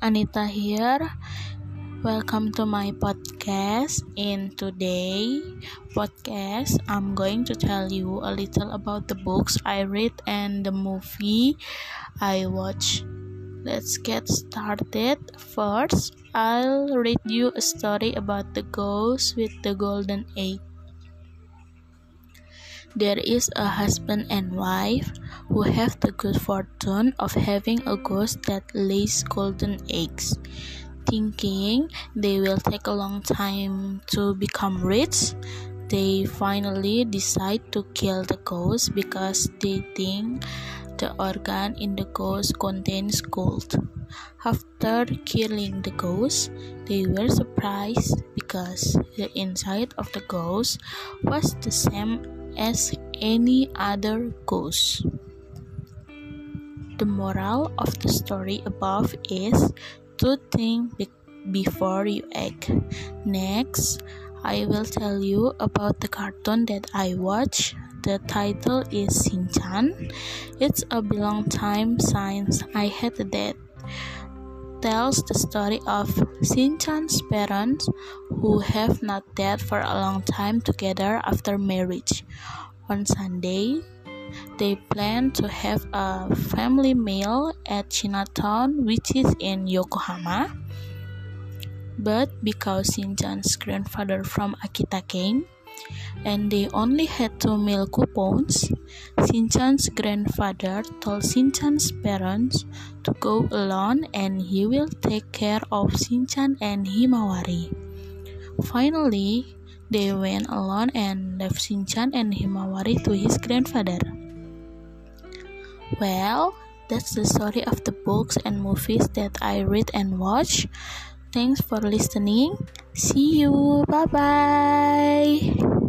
Anita here. Welcome to my podcast. In today podcast, I'm going to tell you a little about the books I read and the movie I watch. Let's get started. First, I'll read you a story about the ghost with the golden egg. There is a husband and wife who have the good fortune of having a ghost that lays golden eggs. Thinking they will take a long time to become rich, they finally decide to kill the ghost because they think the organ in the ghost contains gold. After killing the ghost, they were surprised because the inside of the ghost was the same as any other ghost. The moral of the story above is to think before you act. Next, I will tell you about the cartoon that I watch. The title is Shin-chan. It's a long time since I had that tells the story of Shin-chan's parents who have not dated for a long time together after marriage. On Sunday, they plan to have a family meal at Chinatown, which is in Yokohama. But because Shin-chan's grandfather from Akita came, and they only had two meal coupons, Shin-chan's grandfather told Shin-chan's parents to go alone and he will take care of Shin-chan and Himawari. Finally, they went alone and left Shin-chan and Himawari to his grandfather. Well, that's the story of the books and movies that I read and watch. Thanks for listening. See you. Bye bye.